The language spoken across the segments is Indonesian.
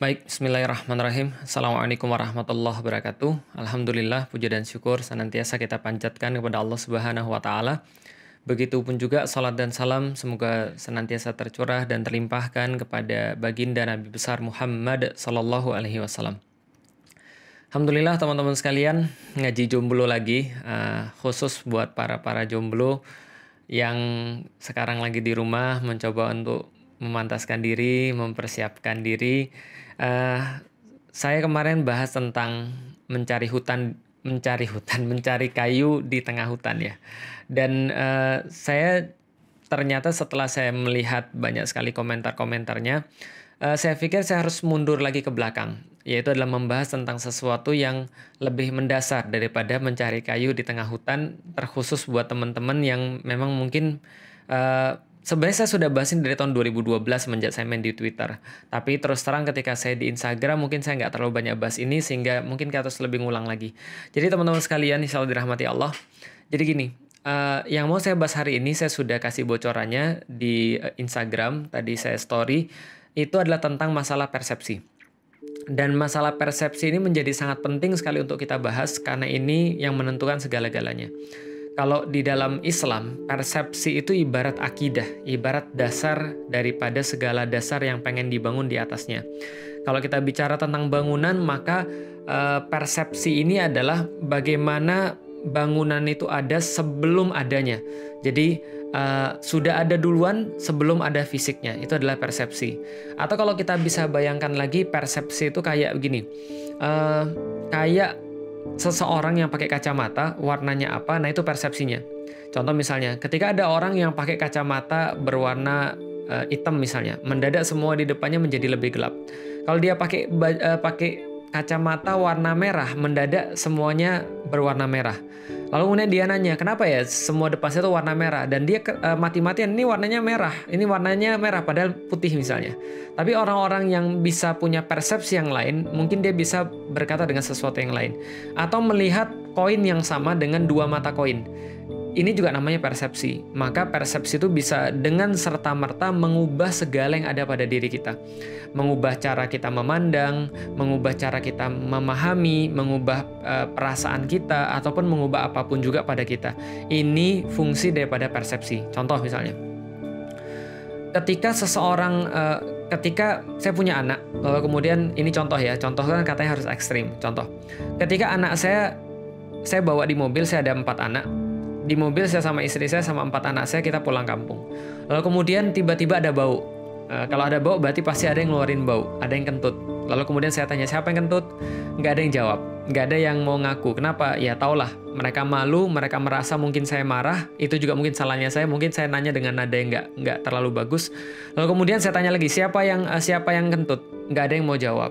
Baik, bismillahirrahmanirrahim. Assalamualaikum warahmatullahi wabarakatuh. Alhamdulillah, puja dan syukur senantiasa kita panjatkan kepada Allah Subhanahu wa taala. Begitupun juga salat dan salam semoga senantiasa tercurah dan terlimpahkan kepada baginda Nabi besar Muhammad sallallahu alaihi wasallam. Alhamdulillah teman-teman sekalian ngaji jomblo lagi uh, khusus buat para para jomblo yang sekarang lagi di rumah mencoba untuk memantaskan diri, mempersiapkan diri Uh, saya kemarin bahas tentang mencari hutan, mencari hutan, mencari kayu di tengah hutan ya. Dan uh, saya ternyata setelah saya melihat banyak sekali komentar-komentarnya, uh, saya pikir saya harus mundur lagi ke belakang, yaitu adalah membahas tentang sesuatu yang lebih mendasar daripada mencari kayu di tengah hutan, terkhusus buat teman-teman yang memang mungkin uh, Sebenarnya saya sudah bahas ini dari tahun 2012 semenjak saya main di Twitter. Tapi terus terang ketika saya di Instagram mungkin saya nggak terlalu banyak bahas ini sehingga mungkin kita harus lebih ngulang lagi. Jadi teman-teman sekalian insya Allah dirahmati Allah. Jadi gini, uh, yang mau saya bahas hari ini saya sudah kasih bocorannya di eh, Instagram. Tadi saya story. Itu adalah tentang masalah persepsi. Dan masalah persepsi ini menjadi sangat penting sekali untuk kita bahas karena ini yang menentukan segala-galanya kalau di dalam Islam, persepsi itu ibarat akidah, ibarat dasar daripada segala dasar yang pengen dibangun di atasnya. Kalau kita bicara tentang bangunan, maka uh, persepsi ini adalah bagaimana bangunan itu ada sebelum adanya. Jadi uh, sudah ada duluan sebelum ada fisiknya. Itu adalah persepsi. Atau kalau kita bisa bayangkan lagi, persepsi itu kayak begini, uh, kayak seseorang yang pakai kacamata warnanya apa, nah itu persepsinya. Contoh misalnya, ketika ada orang yang pakai kacamata berwarna uh, hitam misalnya, mendadak semua di depannya menjadi lebih gelap. Kalau dia pakai uh, pakai kacamata warna merah, mendadak semuanya berwarna merah. Lalu kemudian dia nanya, kenapa ya semua depan saya itu warna merah? Dan dia uh, mati-matian, ini warnanya merah, ini warnanya merah, padahal putih misalnya. Tapi orang-orang yang bisa punya persepsi yang lain, mungkin dia bisa berkata dengan sesuatu yang lain. Atau melihat koin yang sama dengan dua mata koin. Ini juga namanya persepsi. Maka persepsi itu bisa dengan serta-merta mengubah segala yang ada pada diri kita. Mengubah cara kita memandang, mengubah cara kita memahami, mengubah uh, perasaan kita, ataupun mengubah apa pun juga pada kita. Ini fungsi daripada persepsi. Contoh misalnya, ketika seseorang, uh, ketika saya punya anak, lalu kemudian ini contoh ya, contoh kan katanya harus ekstrim. Contoh, ketika anak saya, saya bawa di mobil, saya ada empat anak, di mobil saya sama istri saya sama empat anak saya kita pulang kampung. Lalu kemudian tiba-tiba ada bau. E, kalau ada bau berarti pasti ada yang ngeluarin bau, ada yang kentut. Lalu kemudian saya tanya siapa yang kentut? Nggak ada yang jawab, nggak ada yang mau ngaku. Kenapa? Ya taulah, mereka malu, mereka merasa mungkin saya marah. Itu juga mungkin salahnya saya. Mungkin saya nanya dengan nada yang nggak nggak terlalu bagus. Lalu kemudian saya tanya lagi siapa yang uh, siapa yang kentut? Nggak ada yang mau jawab.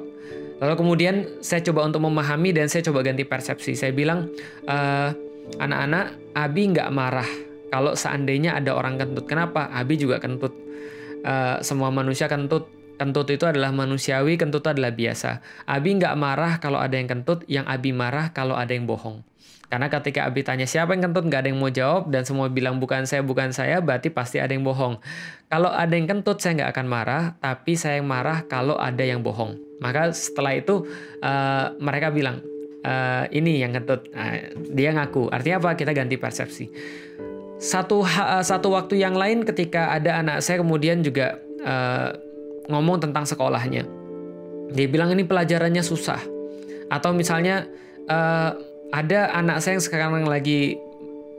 Lalu kemudian saya coba untuk memahami dan saya coba ganti persepsi. Saya bilang, uh, anak-anak Abi nggak marah kalau seandainya ada orang kentut. Kenapa? Abi juga kentut. Uh, semua manusia kentut. Kentut itu adalah manusiawi, kentut adalah biasa. Abi nggak marah kalau ada yang kentut, yang Abi marah kalau ada yang bohong. Karena ketika Abi tanya siapa yang kentut, nggak ada yang mau jawab, dan semua bilang bukan saya, bukan saya, berarti pasti ada yang bohong. Kalau ada yang kentut, saya nggak akan marah, tapi saya yang marah kalau ada yang bohong. Maka setelah itu, uh, mereka bilang, uh, ini yang kentut. Nah, dia ngaku. Artinya apa? Kita ganti persepsi. Satu uh, satu waktu yang lain ketika ada anak saya kemudian juga uh, ngomong tentang sekolahnya. Dia bilang ini pelajarannya susah. Atau misalnya uh, ada anak saya yang sekarang lagi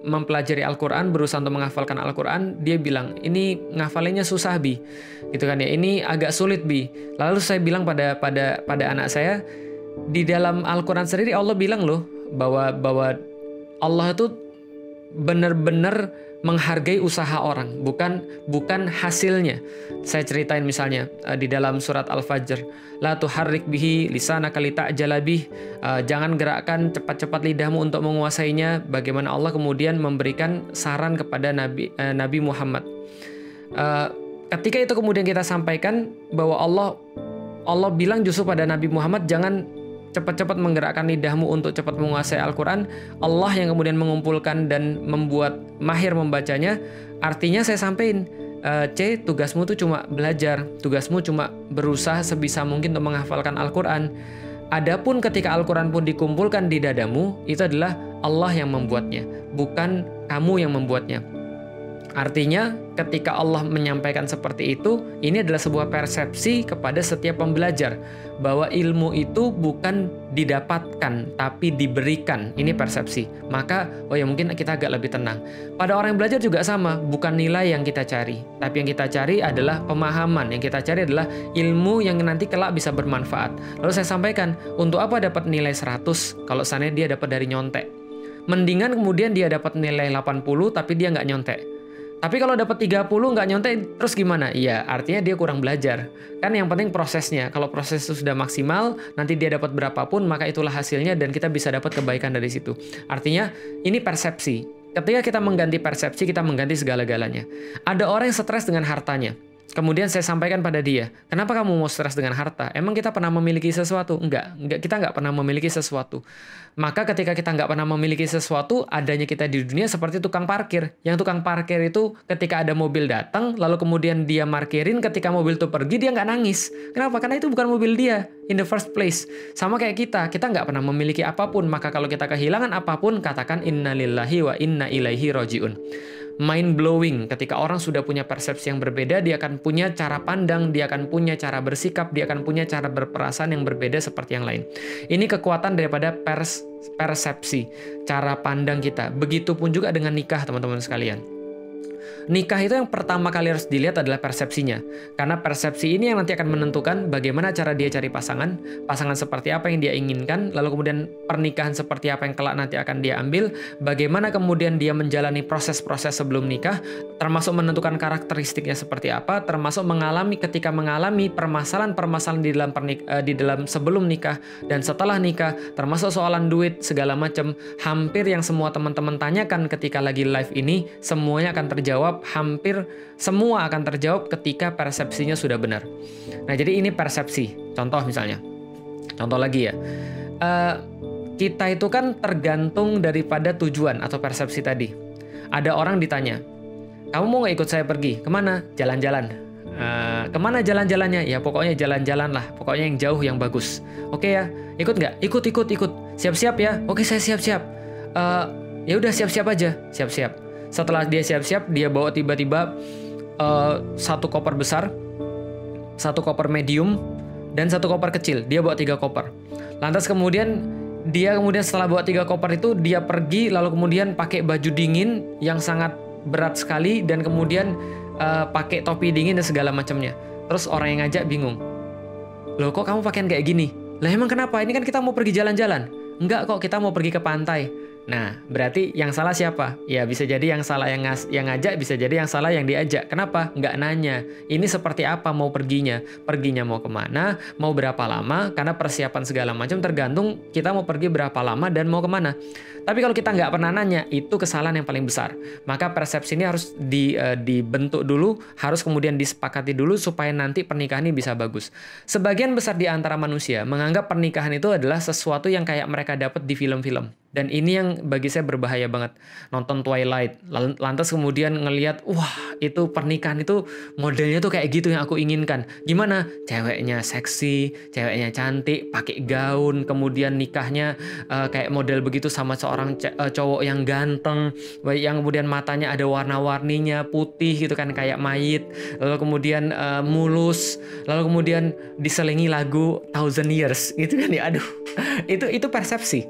mempelajari Al-Quran, berusaha untuk menghafalkan Al-Quran, dia bilang, ini ngafalinnya susah, Bi. Gitu kan ya, ini agak sulit, Bi. Lalu saya bilang pada pada pada anak saya, di dalam Al-Quran sendiri Allah bilang loh bahwa bahwa Allah itu benar-benar menghargai usaha orang, bukan bukan hasilnya. Saya ceritain misalnya uh, di dalam surat Al-Fajr, la tuharrik bihi lisana kalita jalabih, uh, jangan gerakkan cepat-cepat lidahmu untuk menguasainya. Bagaimana Allah kemudian memberikan saran kepada Nabi uh, Nabi Muhammad. Uh, ketika itu kemudian kita sampaikan bahwa Allah Allah bilang justru pada Nabi Muhammad jangan cepat-cepat menggerakkan lidahmu untuk cepat menguasai Al-Quran, Allah yang kemudian mengumpulkan dan membuat mahir membacanya, artinya saya sampaikan, uh, C tugasmu tuh cuma belajar, tugasmu cuma berusaha sebisa mungkin untuk menghafalkan Al-Qur'an. Adapun ketika Al-Quran pun dikumpulkan di dadamu, itu adalah Allah yang membuatnya, bukan kamu yang membuatnya. Artinya, ketika Allah menyampaikan seperti itu, ini adalah sebuah persepsi kepada setiap pembelajar bahwa ilmu itu bukan didapatkan tapi diberikan. Ini persepsi. Maka, oh ya mungkin kita agak lebih tenang. Pada orang yang belajar juga sama, bukan nilai yang kita cari, tapi yang kita cari adalah pemahaman. Yang kita cari adalah ilmu yang nanti kelak bisa bermanfaat. Lalu saya sampaikan, untuk apa dapat nilai 100 kalau sana dia dapat dari nyontek? Mendingan kemudian dia dapat nilai 80 tapi dia nggak nyontek tapi kalau dapat 30 nggak nyontek terus gimana? Iya, artinya dia kurang belajar. Kan yang penting prosesnya. Kalau proses itu sudah maksimal, nanti dia dapat berapapun, maka itulah hasilnya dan kita bisa dapat kebaikan dari situ. Artinya ini persepsi. Ketika kita mengganti persepsi, kita mengganti segala-galanya. Ada orang yang stres dengan hartanya. Kemudian saya sampaikan pada dia, kenapa kamu mau stres dengan harta? Emang kita pernah memiliki sesuatu? Enggak, enggak kita enggak pernah memiliki sesuatu. Maka ketika kita enggak pernah memiliki sesuatu, adanya kita di dunia seperti tukang parkir. Yang tukang parkir itu ketika ada mobil datang, lalu kemudian dia markirin, ketika mobil itu pergi, dia enggak nangis. Kenapa? Karena itu bukan mobil dia, in the first place. Sama kayak kita, kita enggak pernah memiliki apa pun, maka kalau kita kehilangan apa pun, katakan innalillahi wa inna ilaihi roji'un mind blowing ketika orang sudah punya persepsi yang berbeda dia akan punya cara pandang dia akan punya cara bersikap dia akan punya cara berperasaan yang berbeda seperti yang lain. Ini kekuatan daripada pers persepsi cara pandang kita. Begitupun juga dengan nikah teman-teman sekalian nikah itu yang pertama kali harus dilihat adalah persepsinya. Karena persepsi ini yang nanti akan menentukan bagaimana cara dia cari pasangan, pasangan seperti apa yang dia inginkan, lalu kemudian pernikahan seperti apa yang kelak nanti akan dia ambil, bagaimana kemudian dia menjalani proses-proses sebelum nikah, termasuk menentukan karakteristiknya seperti apa, termasuk mengalami ketika mengalami permasalahan-permasalahan di dalam pernik uh, di dalam sebelum nikah dan setelah nikah, termasuk soalan duit segala macam, hampir yang semua teman-teman tanyakan ketika lagi live ini semuanya akan terjawab hampir semua akan terjawab ketika persepsinya sudah benar. Nah, jadi ini persepsi. Contoh misalnya, contoh lagi ya, uh, kita itu kan tergantung daripada tujuan atau persepsi tadi. Ada orang ditanya, kamu mau nggak ikut saya pergi? Ke mana? Jalan-jalan. Uh, ke mana jalan-jalannya? Ya pokoknya jalan-jalan lah. Pokoknya yang jauh yang bagus. Oke ya, ikut nggak? Ikut, ikut, ikut. Siap-siap ya. Oke saya siap-siap. Uh, ya udah siap-siap aja. Siap-siap setelah dia siap-siap, dia bawa tiba-tiba uh, satu koper besar, satu koper medium, dan satu koper kecil. Dia bawa tiga koper. Lantas kemudian dia kemudian setelah bawa tiga koper itu dia pergi lalu kemudian pakai baju dingin yang sangat berat sekali dan kemudian uh, pakai topi dingin dan segala macamnya. Terus orang yang ngajak bingung. Loh kok kamu pakaian kayak gini? Lah emang kenapa? Ini kan kita mau pergi jalan-jalan. Enggak kok, kita mau pergi ke pantai. Nah, berarti yang salah siapa? Ya bisa jadi yang salah yang ngas yang ngajak, bisa jadi yang salah yang diajak. Kenapa? Nggak nanya. Ini seperti apa mau perginya? Perginya mau ke mana? Mau berapa lama? Karena persiapan segala macam tergantung kita mau pergi berapa lama dan mau ke mana. Tapi kalau kita nggak pernah nanya, itu kesalahan yang paling besar. Maka persepsi ini harus di, uh, dibentuk dulu, harus kemudian disepakati dulu supaya nanti pernikahan ini bisa bagus. Sebagian besar di antara manusia menganggap pernikahan itu adalah sesuatu yang kayak mereka dapat di film-film. Dan ini yang bagi saya berbahaya banget. Nonton Twilight, lantas kemudian ngelihat, wah itu pernikahan itu modelnya tuh kayak gitu yang aku inginkan. Gimana? Ceweknya seksi, ceweknya cantik, pakai gaun, kemudian nikahnya uh, kayak model begitu sama seorang uh, cowok yang ganteng, yang kemudian matanya ada warna-warninya, putih gitu kan kayak mayit, lalu kemudian uh, mulus, lalu kemudian diselingi lagu Thousand Years gitu kan ya. Aduh, itu itu persepsi.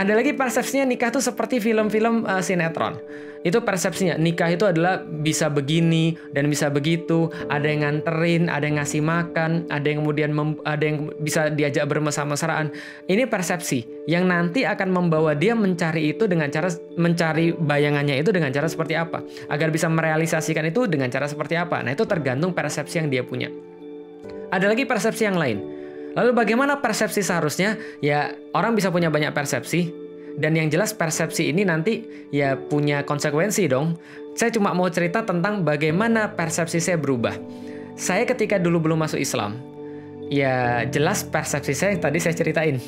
Ada lagi persepsinya nikah tuh seperti film-film uh, sinetron. Itu persepsinya nikah itu adalah bisa begini dan bisa begitu. Ada yang nganterin, ada yang ngasih makan, ada yang kemudian ada yang bisa diajak bermesra-mesraan. Ini persepsi yang nanti akan membawa dia mencari itu dengan cara mencari bayangannya itu dengan cara seperti apa agar bisa merealisasikan itu dengan cara seperti apa. Nah itu tergantung persepsi yang dia punya. Ada lagi persepsi yang lain Lalu bagaimana persepsi seharusnya? Ya, orang bisa punya banyak persepsi dan yang jelas persepsi ini nanti ya punya konsekuensi dong. Saya cuma mau cerita tentang bagaimana persepsi saya berubah. Saya ketika dulu belum masuk Islam, ya jelas persepsi saya yang tadi saya ceritain.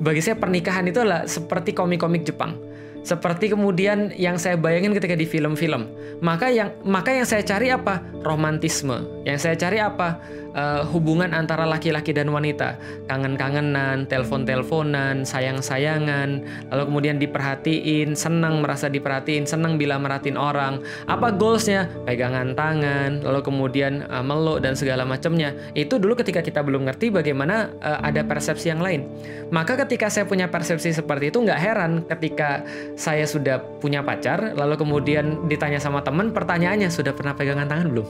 Bagi saya pernikahan itu adalah seperti komik-komik Jepang. Seperti kemudian yang saya bayangin ketika di film-film. Maka yang maka yang saya cari apa? Romantisme. Yang saya cari apa? Uh, hubungan antara laki-laki dan wanita, kangen-kangenan, telepon-teleponan, sayang-sayangan, lalu kemudian diperhatiin, senang merasa diperhatiin, senang bila merhatiin orang. Apa goalsnya? Pegangan tangan, lalu kemudian uh, meluk dan segala macamnya. Itu dulu ketika kita belum ngerti bagaimana uh, ada persepsi yang lain. Maka ketika saya punya persepsi seperti itu nggak heran ketika saya sudah punya pacar, lalu kemudian ditanya sama teman, pertanyaannya sudah pernah pegangan tangan belum?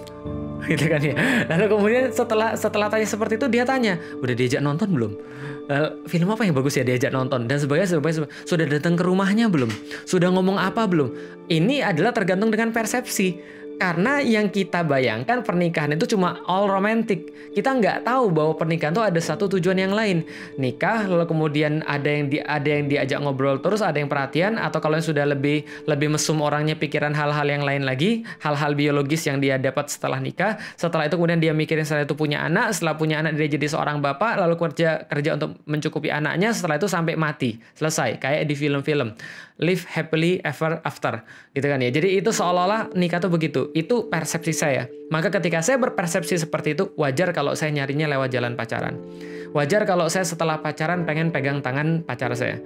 gitu kan ya. Lalu kemudian setelah setelah tanya seperti itu dia tanya, udah diajak nonton belum? Lalu, film apa yang bagus ya diajak nonton dan sebagainya, sebagainya. Sudah datang ke rumahnya belum? Sudah ngomong apa belum? Ini adalah tergantung dengan persepsi karena yang kita bayangkan pernikahan itu cuma all romantic. Kita nggak tahu bahwa pernikahan itu ada satu tujuan yang lain. Nikah lalu kemudian ada yang di, ada yang diajak ngobrol terus, ada yang perhatian atau kalau yang sudah lebih lebih mesum orangnya pikiran hal-hal yang lain lagi, hal-hal biologis yang dia dapat setelah nikah. Setelah itu kemudian dia mikirin setelah itu punya anak, setelah punya anak dia jadi seorang bapak lalu kerja kerja untuk mencukupi anaknya, setelah itu sampai mati. Selesai kayak di film-film live happily ever after gitu kan ya. Jadi itu seolah-olah nikah tuh begitu. Itu persepsi saya. Maka ketika saya berpersepsi seperti itu, wajar kalau saya nyarinya lewat jalan pacaran. Wajar kalau saya setelah pacaran pengen pegang tangan pacar saya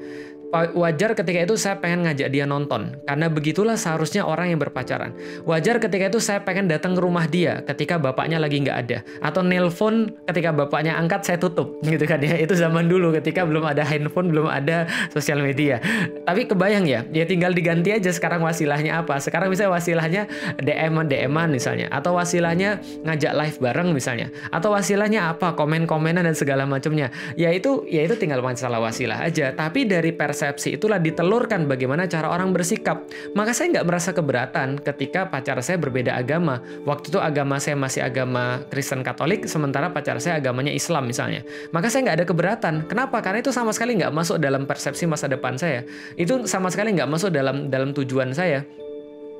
wajar ketika itu saya pengen ngajak dia nonton. Karena begitulah seharusnya orang yang berpacaran. Wajar ketika itu saya pengen datang ke rumah dia ketika bapaknya lagi nggak ada. Atau nelpon ketika bapaknya angkat saya tutup. Gitu kan ya. Itu zaman dulu ketika belum ada handphone belum ada sosial media. Tapi kebayang ya ya tinggal diganti aja sekarang wasilahnya apa. Sekarang misalnya wasilahnya DM DM misalnya. Atau wasilahnya ngajak live bareng misalnya. Atau wasilahnya apa komen-komenan dan segala macamnya. Ya itu ya itu tinggal masalah wasilah aja. Tapi dari persen persepsi itulah ditelurkan bagaimana cara orang bersikap. Maka saya nggak merasa keberatan ketika pacar saya berbeda agama. Waktu itu agama saya masih agama Kristen Katolik, sementara pacar saya agamanya Islam misalnya. Maka saya nggak ada keberatan. Kenapa? Karena itu sama sekali nggak masuk dalam persepsi masa depan saya. Itu sama sekali nggak masuk dalam dalam tujuan saya.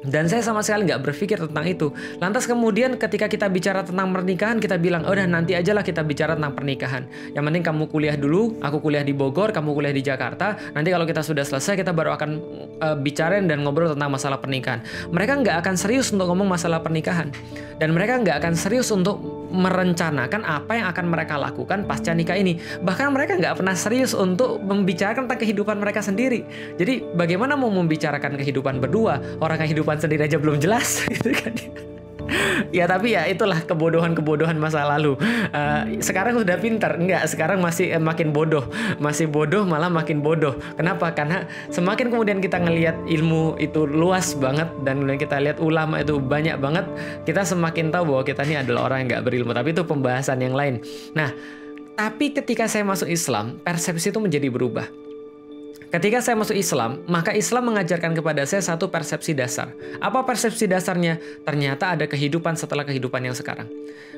Dan saya sama sekali nggak berpikir tentang itu. Lantas kemudian ketika kita bicara tentang pernikahan, kita bilang, udah nanti aja lah kita bicara tentang pernikahan. Yang penting kamu kuliah dulu, aku kuliah di Bogor, kamu kuliah di Jakarta. Nanti kalau kita sudah selesai, kita baru akan uh, bicarain dan ngobrol tentang masalah pernikahan. Mereka nggak akan serius untuk ngomong masalah pernikahan. Dan mereka nggak akan serius untuk merencanakan apa yang akan mereka lakukan pasca nikah ini. Bahkan mereka nggak pernah serius untuk membicarakan tentang kehidupan mereka sendiri. Jadi bagaimana mau membicarakan kehidupan berdua? Orang kehidupan sendiri aja belum jelas, gitu kan? ya tapi ya itulah kebodohan-kebodohan masa lalu. Uh, sekarang sudah pintar, enggak? Sekarang masih eh, makin bodoh, masih bodoh malah makin bodoh. Kenapa? Karena semakin kemudian kita ngelihat ilmu itu luas banget dan kemudian kita lihat ulama itu banyak banget, kita semakin tahu bahwa kita ini adalah orang yang nggak berilmu. Tapi itu pembahasan yang lain. Nah, tapi ketika saya masuk Islam, persepsi itu menjadi berubah. Ketika saya masuk Islam, maka Islam mengajarkan kepada saya satu persepsi dasar. Apa persepsi dasarnya? Ternyata ada kehidupan setelah kehidupan yang sekarang.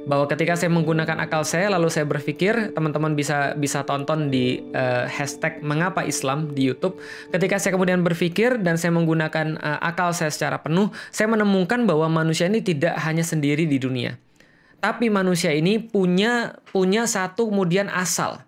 Bahwa ketika saya menggunakan akal saya, lalu saya berpikir, teman-teman bisa bisa tonton di uh, hashtag mengapa Islam di YouTube. Ketika saya kemudian berpikir dan saya menggunakan uh, akal saya secara penuh, saya menemukan bahwa manusia ini tidak hanya sendiri di dunia. Tapi manusia ini punya punya satu kemudian asal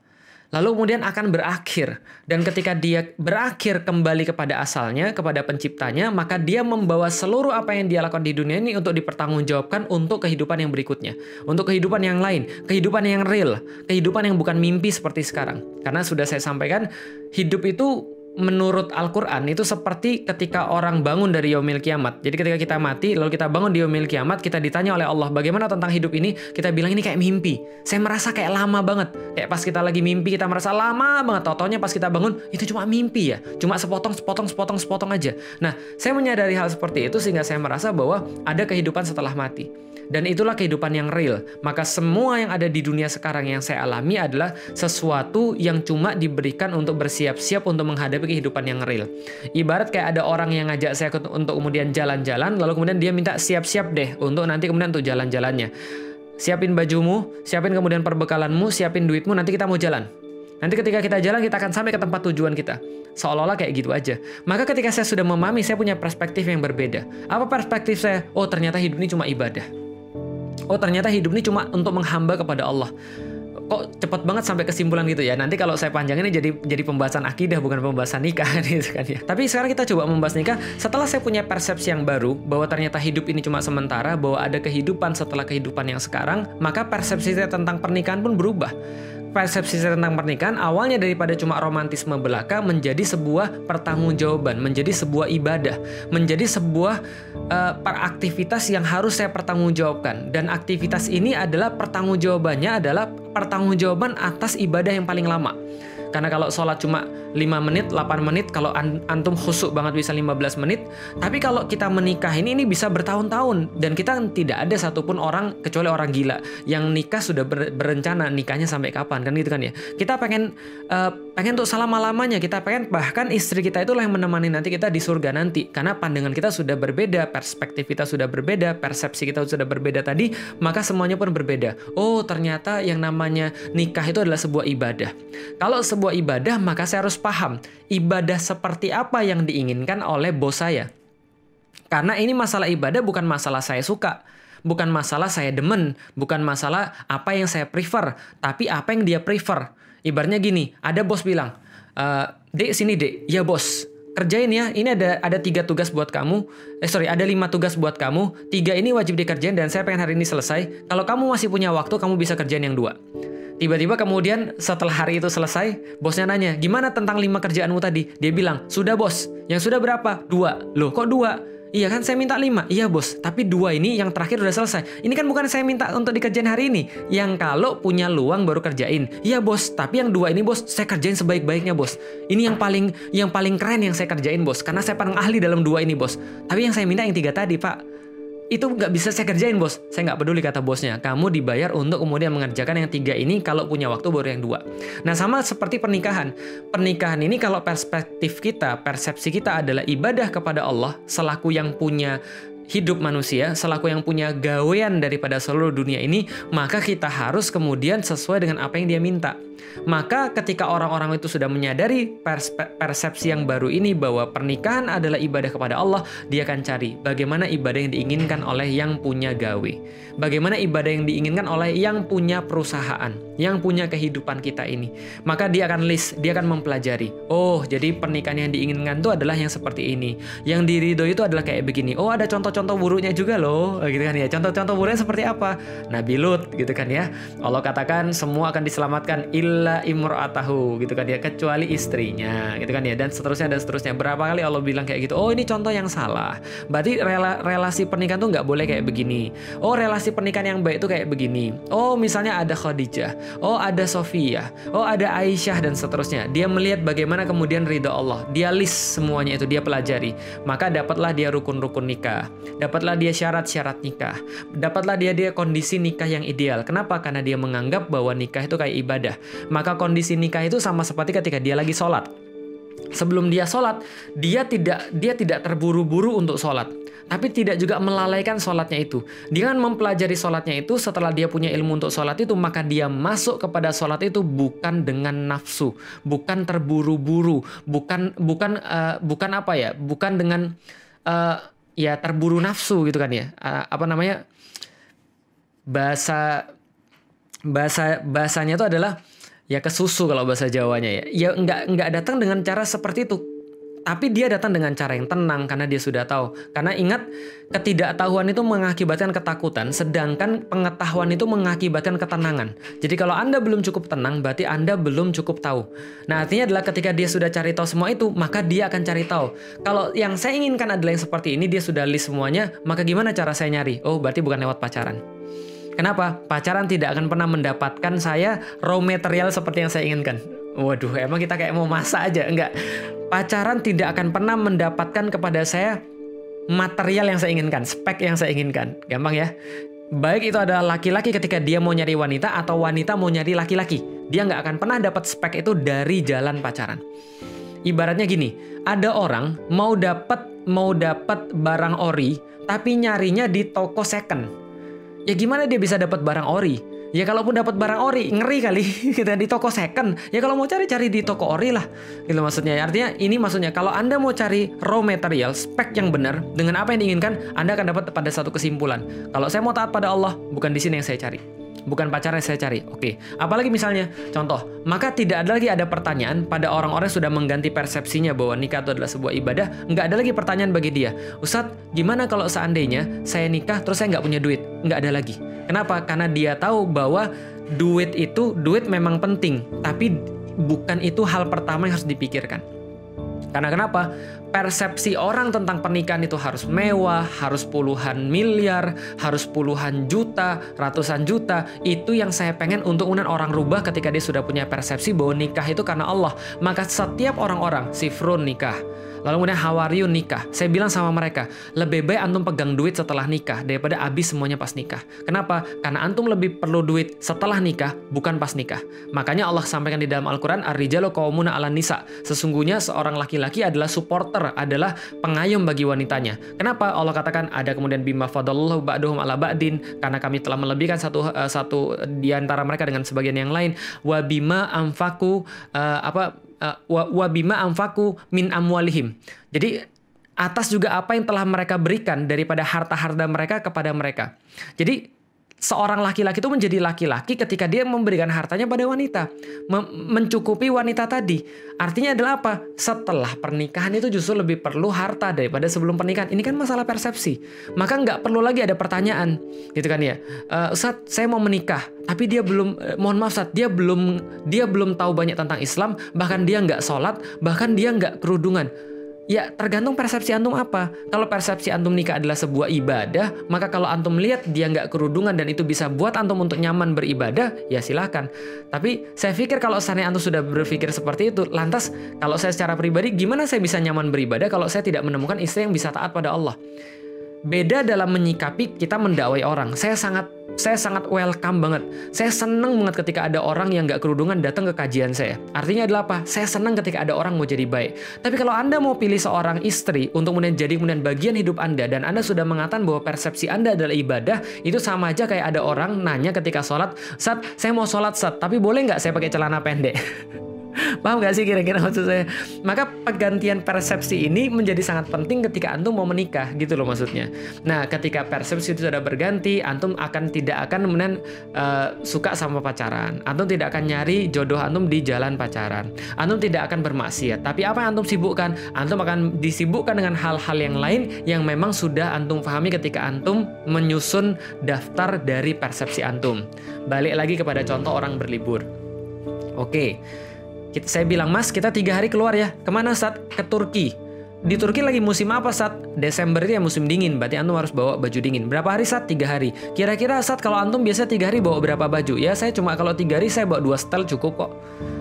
lalu kemudian akan berakhir. Dan ketika dia berakhir kembali kepada asalnya, kepada penciptanya, maka dia membawa seluruh apa yang dia lakukan di dunia ini untuk dipertanggungjawabkan untuk kehidupan yang berikutnya. Untuk kehidupan yang lain, kehidupan yang real, kehidupan yang bukan mimpi seperti sekarang. Karena sudah saya sampaikan, hidup itu menurut Al-Quran itu seperti ketika orang bangun dari yaumil kiamat. Jadi ketika kita mati, lalu kita bangun di yaumil kiamat, kita ditanya oleh Allah bagaimana tentang hidup ini, kita bilang ini kayak mimpi. Saya merasa kayak lama banget. Kayak pas kita lagi mimpi, kita merasa lama banget. Totonya pas kita bangun, itu cuma mimpi ya. Cuma sepotong, sepotong, sepotong, sepotong aja. Nah, saya menyadari hal seperti itu sehingga saya merasa bahwa ada kehidupan setelah mati. Dan itulah kehidupan yang real. Maka semua yang ada di dunia sekarang yang saya alami adalah sesuatu yang cuma diberikan untuk bersiap-siap untuk menghadapi kehidupan yang real. Ibarat kayak ada orang yang ngajak saya untuk kemudian jalan-jalan, lalu kemudian dia minta siap-siap deh untuk nanti kemudian untuk jalan-jalannya. Siapin bajumu, siapin kemudian perbekalanmu, siapin duitmu, nanti kita mau jalan. Nanti ketika kita jalan, kita akan sampai ke tempat tujuan kita. Seolah-olah kayak gitu aja. Maka ketika saya sudah memahami, saya punya perspektif yang berbeda. Apa perspektif saya? Oh, ternyata hidup ini cuma ibadah. Oh ternyata hidup ini cuma untuk menghamba kepada Allah. kok cepet banget sampai kesimpulan gitu ya. Nanti kalau saya panjangin ini jadi jadi pembahasan akidah bukan pembahasan nikah gitu kan ya. Tapi sekarang kita coba membahas nikah setelah saya punya persepsi yang baru bahwa ternyata hidup ini cuma sementara, bahwa ada kehidupan setelah kehidupan yang sekarang, maka persepsi saya tentang pernikahan pun berubah persepsi tentang pernikahan awalnya daripada cuma romantisme belaka menjadi sebuah pertanggungjawaban, menjadi sebuah ibadah, menjadi sebuah uh, peraktivitas yang harus saya pertanggungjawabkan. Dan aktivitas ini adalah pertanggungjawabannya adalah pertanggungjawaban atas ibadah yang paling lama. Karena kalau sholat cuma 5 menit, 8 menit, kalau antum khusuk banget bisa 15 menit. Tapi kalau kita menikah ini, ini bisa bertahun-tahun. Dan kita tidak ada satupun orang, kecuali orang gila, yang nikah sudah ber, berencana nikahnya sampai kapan, kan gitu kan ya. Kita pengen, uh, pengen untuk selama-lamanya, kita pengen bahkan istri kita itulah yang menemani nanti kita di surga nanti. Karena pandangan kita sudah berbeda, perspektif kita sudah berbeda, persepsi kita sudah berbeda tadi, maka semuanya pun berbeda. Oh ternyata yang namanya nikah itu adalah sebuah ibadah. Kalau sebuah ibadah, maka saya harus paham ibadah seperti apa yang diinginkan oleh bos saya. Karena ini masalah ibadah bukan masalah saya suka, bukan masalah saya demen, bukan masalah apa yang saya prefer, tapi apa yang dia prefer. Ibaratnya gini, ada bos bilang, e, dek sini dek, ya bos, kerjain ya. Ini ada ada tiga tugas buat kamu. Eh sorry, ada lima tugas buat kamu. Tiga ini wajib dikerjain dan saya pengen hari ini selesai. Kalau kamu masih punya waktu, kamu bisa kerjain yang dua. Tiba-tiba kemudian setelah hari itu selesai, bosnya nanya, gimana tentang lima kerjaanmu tadi? Dia bilang, sudah bos. Yang sudah berapa? Dua. Loh kok dua? Iya kan saya minta lima. Iya bos, tapi dua ini yang terakhir udah selesai. Ini kan bukan saya minta untuk dikerjain hari ini. Yang kalau punya luang baru kerjain. Iya bos, tapi yang dua ini bos saya kerjain sebaik-baiknya bos. Ini yang paling yang paling keren yang saya kerjain bos. Karena saya paling ahli dalam dua ini bos. Tapi yang saya minta yang tiga tadi pak itu nggak bisa saya kerjain bos. Saya nggak peduli kata bosnya. Kamu dibayar untuk kemudian mengerjakan yang tiga ini kalau punya waktu baru yang dua. Nah sama seperti pernikahan. Pernikahan ini kalau perspektif kita persepsi kita adalah ibadah kepada Allah selaku yang punya hidup manusia selaku yang punya gawean daripada seluruh dunia ini, maka kita harus kemudian sesuai dengan apa yang dia minta. Maka ketika orang-orang itu sudah menyadari persepsi yang baru ini bahwa pernikahan adalah ibadah kepada Allah, dia akan cari bagaimana ibadah yang diinginkan oleh yang punya gawe. Bagaimana ibadah yang diinginkan oleh yang punya perusahaan, yang punya kehidupan kita ini. Maka dia akan list, dia akan mempelajari. Oh, jadi pernikahan yang diinginkan itu adalah yang seperti ini. Yang dirido itu adalah kayak begini. Oh, ada contoh-contoh buruknya juga loh, gitu kan ya. Contoh-contoh buruknya seperti apa? Nabi Lut, gitu kan ya. Allah katakan semua akan diselamatkan illa imro'atahu, gitu kan ya, kecuali istrinya, gitu kan ya. Dan seterusnya dan seterusnya. Berapa kali Allah bilang kayak gitu? Oh, ini contoh yang salah. Berarti rela relasi pernikahan tuh nggak boleh kayak begini. Oh, relasi relasi pernikahan yang baik itu kayak begini. Oh, misalnya ada Khadijah, oh ada Sofia, oh ada Aisyah dan seterusnya. Dia melihat bagaimana kemudian ridho Allah. Dia list semuanya itu dia pelajari. Maka dapatlah dia rukun-rukun nikah. Dapatlah dia syarat-syarat nikah. Dapatlah dia dia kondisi nikah yang ideal. Kenapa? Karena dia menganggap bahwa nikah itu kayak ibadah. Maka kondisi nikah itu sama seperti ketika dia lagi sholat sebelum dia sholat, dia tidak dia tidak terburu-buru untuk sholat tapi tidak juga melalaikan sholatnya itu. Dengan mempelajari sholatnya itu, setelah dia punya ilmu untuk sholat itu, maka dia masuk kepada sholat itu bukan dengan nafsu, bukan terburu-buru, bukan bukan uh, bukan apa ya, bukan dengan uh, ya terburu nafsu gitu kan ya, apa namanya? Bahasa bahasa bahasanya itu adalah ya kesusu kalau bahasa Jawanya ya, ya nggak nggak datang dengan cara seperti itu tapi dia datang dengan cara yang tenang karena dia sudah tahu. Karena ingat, ketidaktahuan itu mengakibatkan ketakutan, sedangkan pengetahuan itu mengakibatkan ketenangan. Jadi kalau Anda belum cukup tenang, berarti Anda belum cukup tahu. Nah, artinya adalah ketika dia sudah cari tahu semua itu, maka dia akan cari tahu. Kalau yang saya inginkan adalah yang seperti ini, dia sudah list semuanya, maka gimana cara saya nyari? Oh, berarti bukan lewat pacaran. Kenapa? Pacaran tidak akan pernah mendapatkan saya raw material seperti yang saya inginkan. Waduh, emang kita kayak mau masak aja? Enggak. Pacaran tidak akan pernah mendapatkan kepada saya material yang saya inginkan, spek yang saya inginkan. Gampang ya? Baik itu adalah laki-laki ketika dia mau nyari wanita atau wanita mau nyari laki-laki. Dia nggak akan pernah dapat spek itu dari jalan pacaran. Ibaratnya gini, ada orang mau dapat mau dapat barang ori, tapi nyarinya di toko second. Ya gimana dia bisa dapat barang ori? Ya kalaupun dapat barang ori, ngeri kali kita di toko second. Ya kalau mau cari cari di toko ori lah. Gitu maksudnya. Artinya ini maksudnya kalau Anda mau cari raw material, spek yang benar dengan apa yang diinginkan, Anda akan dapat pada satu kesimpulan. Kalau saya mau taat pada Allah, bukan di sini yang saya cari. Bukan pacar yang saya cari. Oke, apalagi misalnya contoh, maka tidak ada lagi ada pertanyaan pada orang-orang sudah mengganti persepsinya bahwa nikah itu adalah sebuah ibadah, nggak ada lagi pertanyaan bagi dia. Ustadz, gimana kalau seandainya saya nikah terus saya nggak punya duit? Nggak ada lagi. Kenapa? Karena dia tahu bahwa duit itu duit memang penting, tapi bukan itu hal pertama yang harus dipikirkan. Karena kenapa? Persepsi orang tentang pernikahan itu harus mewah, harus puluhan miliar, harus puluhan juta, ratusan juta. Itu yang saya pengen untuk kemudian orang rubah ketika dia sudah punya persepsi bahwa nikah itu karena Allah. Maka setiap orang-orang, sifrun nikah, Lalu kemudian Hawariun nikah. Saya bilang sama mereka, lebih baik antum pegang duit setelah nikah daripada habis semuanya pas nikah. Kenapa? Karena antum lebih perlu duit setelah nikah, bukan pas nikah. Makanya Allah sampaikan di dalam Al-Quran, Ar-rijalu qawmuna ala nisa. Sesungguhnya seorang laki-laki adalah supporter, adalah pengayom bagi wanitanya. Kenapa? Allah katakan ada kemudian bima fadallahu ba'duhum ala ba'din karena kami telah melebihkan satu uh, satu di antara mereka dengan sebagian yang lain. Wa bima amfaku uh, apa uh, wabima amfaku min amwalihim. Jadi atas juga apa yang telah mereka berikan daripada harta-harta mereka kepada mereka. Jadi seorang laki-laki itu menjadi laki-laki ketika dia memberikan hartanya pada wanita, mencukupi wanita tadi. Artinya adalah apa? Setelah pernikahan itu justru lebih perlu harta daripada sebelum pernikahan. Ini kan masalah persepsi. Maka nggak perlu lagi ada pertanyaan, gitu kan ya? Uh, Ustaz, saya mau menikah, tapi dia belum, uh, mohon maaf Ustaz, dia belum, dia belum tahu banyak tentang Islam, bahkan dia nggak sholat, bahkan dia nggak kerudungan Ya tergantung persepsi antum apa. Kalau persepsi antum nikah adalah sebuah ibadah, maka kalau antum lihat dia nggak kerudungan dan itu bisa buat antum untuk nyaman beribadah, ya silahkan. Tapi saya pikir kalau seandainya antum sudah berpikir seperti itu, lantas kalau saya secara pribadi, gimana saya bisa nyaman beribadah kalau saya tidak menemukan istri yang bisa taat pada Allah? Beda dalam menyikapi kita mendakwai orang. Saya sangat saya sangat welcome banget. Saya seneng banget ketika ada orang yang nggak kerudungan datang ke kajian saya. Artinya adalah apa? Saya senang ketika ada orang mau jadi baik. Tapi kalau Anda mau pilih seorang istri untuk kemudian jadi kemudian bagian hidup Anda dan Anda sudah mengatakan bahwa persepsi Anda adalah ibadah, itu sama aja kayak ada orang nanya ketika sholat, saat saya mau sholat saat, tapi boleh nggak saya pakai celana pendek? Paham gak sih kira-kira maksud saya? Maka pergantian persepsi ini menjadi sangat penting ketika antum mau menikah gitu loh maksudnya. Nah, ketika persepsi itu sudah berganti, antum akan tidak akan kemudian uh, suka sama pacaran. Antum tidak akan nyari jodoh antum di jalan pacaran. Antum tidak akan bermaksiat. Tapi apa yang antum sibukkan? Antum akan disibukkan dengan hal-hal yang lain yang memang sudah antum pahami ketika antum menyusun daftar dari persepsi antum. Balik lagi kepada contoh orang berlibur. Oke, kita, saya bilang, Mas, kita tiga hari keluar ya. Ke mana saat? Ke Turki. Di Turki lagi musim apa saat Desember itu ya musim dingin, berarti antum harus bawa baju dingin. Berapa hari saat? Tiga hari. Kira-kira saat kalau antum biasa tiga hari bawa berapa baju? Ya saya cuma kalau tiga hari saya bawa dua setel cukup kok.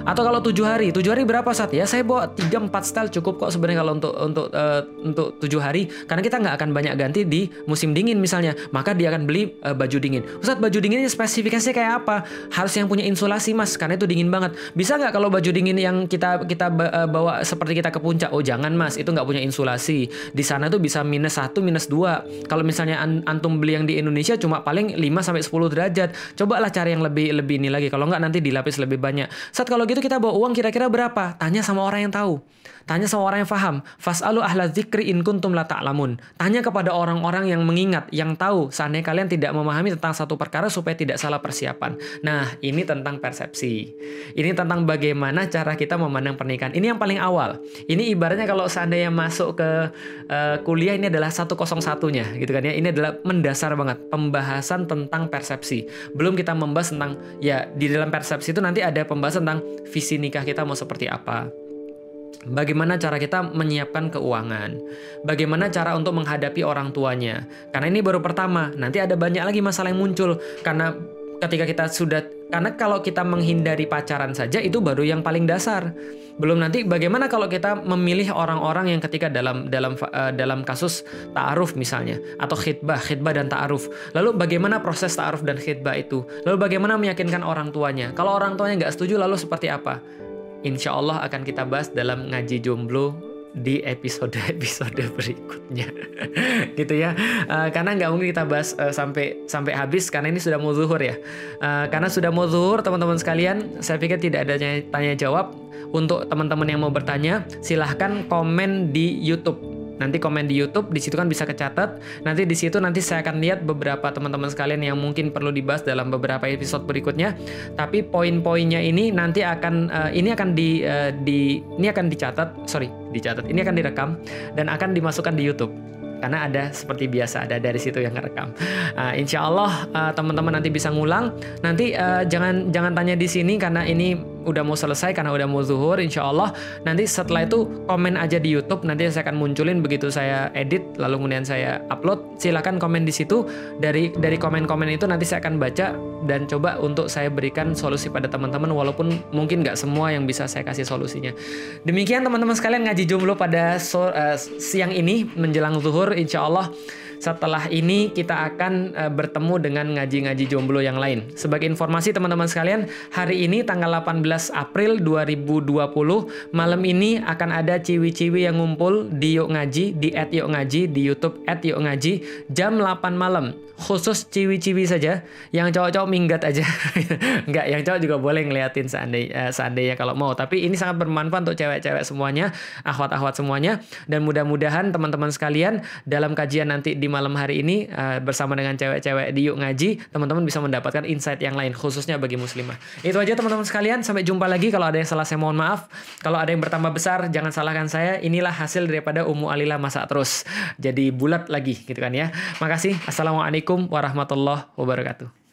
Atau kalau tujuh hari, tujuh hari berapa saat? Ya saya bawa tiga empat setel cukup kok sebenarnya kalau untuk untuk uh, untuk tujuh hari. Karena kita nggak akan banyak ganti di musim dingin misalnya, maka dia akan beli uh, baju dingin. Ustadz baju dinginnya spesifikasinya kayak apa? Harus yang punya insulasi mas, karena itu dingin banget. Bisa nggak kalau baju dingin yang kita kita uh, bawa seperti kita ke puncak? Oh jangan mas, itu nggak punya insulasi. Di sana tuh bisa minus 1, minus 2. Kalau misalnya antum beli yang di Indonesia cuma paling 5 sampai 10 derajat. Cobalah cari yang lebih lebih ini lagi. Kalau nggak nanti dilapis lebih banyak. Saat kalau gitu kita bawa uang kira-kira berapa? Tanya sama orang yang tahu. Tanya sama orang yang faham. Fas'alu ahla dzikri in kuntum la ta'lamun. Tanya kepada orang-orang yang mengingat, yang tahu seandainya kalian tidak memahami tentang satu perkara supaya tidak salah persiapan. Nah, ini tentang persepsi. Ini tentang bagaimana cara kita memandang pernikahan. Ini yang paling awal. Ini ibaratnya kalau seandainya masuk ke uh, kuliah ini adalah satu kosong satunya gitu kan ya. Ini adalah mendasar banget pembahasan tentang persepsi. Belum kita membahas tentang ya di dalam persepsi itu nanti ada pembahasan tentang visi nikah kita mau seperti apa Bagaimana cara kita menyiapkan keuangan? Bagaimana cara untuk menghadapi orang tuanya? Karena ini baru pertama, nanti ada banyak lagi masalah yang muncul karena ketika kita sudah karena kalau kita menghindari pacaran saja itu baru yang paling dasar. Belum nanti bagaimana kalau kita memilih orang-orang yang ketika dalam dalam uh, dalam kasus ta'aruf misalnya atau khidbah, khidbah dan ta'aruf. Lalu bagaimana proses ta'aruf dan khidbah itu? Lalu bagaimana meyakinkan orang tuanya? Kalau orang tuanya nggak setuju lalu seperti apa? Insya Allah akan kita bahas dalam ngaji jomblo di episode-episode berikutnya. Gitu ya. Uh, karena nggak mungkin kita bahas uh, sampai sampai habis karena ini sudah mau zuhur ya. Uh, karena sudah mau zuhur teman-teman sekalian saya pikir tidak ada tanya jawab. Untuk teman-teman yang mau bertanya silahkan komen di YouTube Nanti komen di YouTube, di situ kan bisa kecatat. Nanti di situ nanti saya akan lihat beberapa teman-teman sekalian yang mungkin perlu dibahas dalam beberapa episode berikutnya. Tapi poin-poinnya ini nanti akan uh, ini akan di uh, di ini akan dicatat, sorry, dicatat. Ini akan direkam dan akan dimasukkan di YouTube karena ada seperti biasa ada dari situ yang ngerekam. Uh, insya Allah uh, teman-teman nanti bisa ngulang. Nanti uh, jangan jangan tanya di sini karena ini udah mau selesai karena udah mau zuhur insya Allah nanti setelah itu komen aja di YouTube nanti saya akan munculin begitu saya edit lalu kemudian saya upload. Silakan komen di situ. Dari dari komen-komen itu nanti saya akan baca dan coba untuk saya berikan solusi pada teman-teman walaupun mungkin nggak semua yang bisa saya kasih solusinya. Demikian teman-teman sekalian ngaji jomblo pada so, uh, siang ini menjelang zuhur insya Allah setelah ini kita akan uh, bertemu dengan ngaji-ngaji jomblo yang lain. Sebagai informasi teman-teman sekalian, hari ini tanggal 18 April 2020, malam ini akan ada ciwi-ciwi yang ngumpul di Yuk Ngaji, di at Yuk Ngaji, di YouTube at Yuk Ngaji, jam 8 malam. Khusus ciwi-ciwi saja, yang cowok-cowok minggat aja. Enggak, yang cowok juga boleh ngeliatin seandainya, uh, seandainya kalau mau. Tapi ini sangat bermanfaat untuk cewek-cewek semuanya, akhwat-akhwat semuanya. Dan mudah-mudahan teman-teman sekalian dalam kajian nanti di di malam hari ini uh, bersama dengan cewek-cewek di Yuk Ngaji, teman-teman bisa mendapatkan insight yang lain khususnya bagi muslimah. Itu aja teman-teman sekalian, sampai jumpa lagi. Kalau ada yang salah saya mohon maaf. Kalau ada yang bertambah besar jangan salahkan saya. Inilah hasil daripada Ummu Alila masak terus. Jadi bulat lagi gitu kan ya. Makasih. Assalamualaikum warahmatullahi wabarakatuh.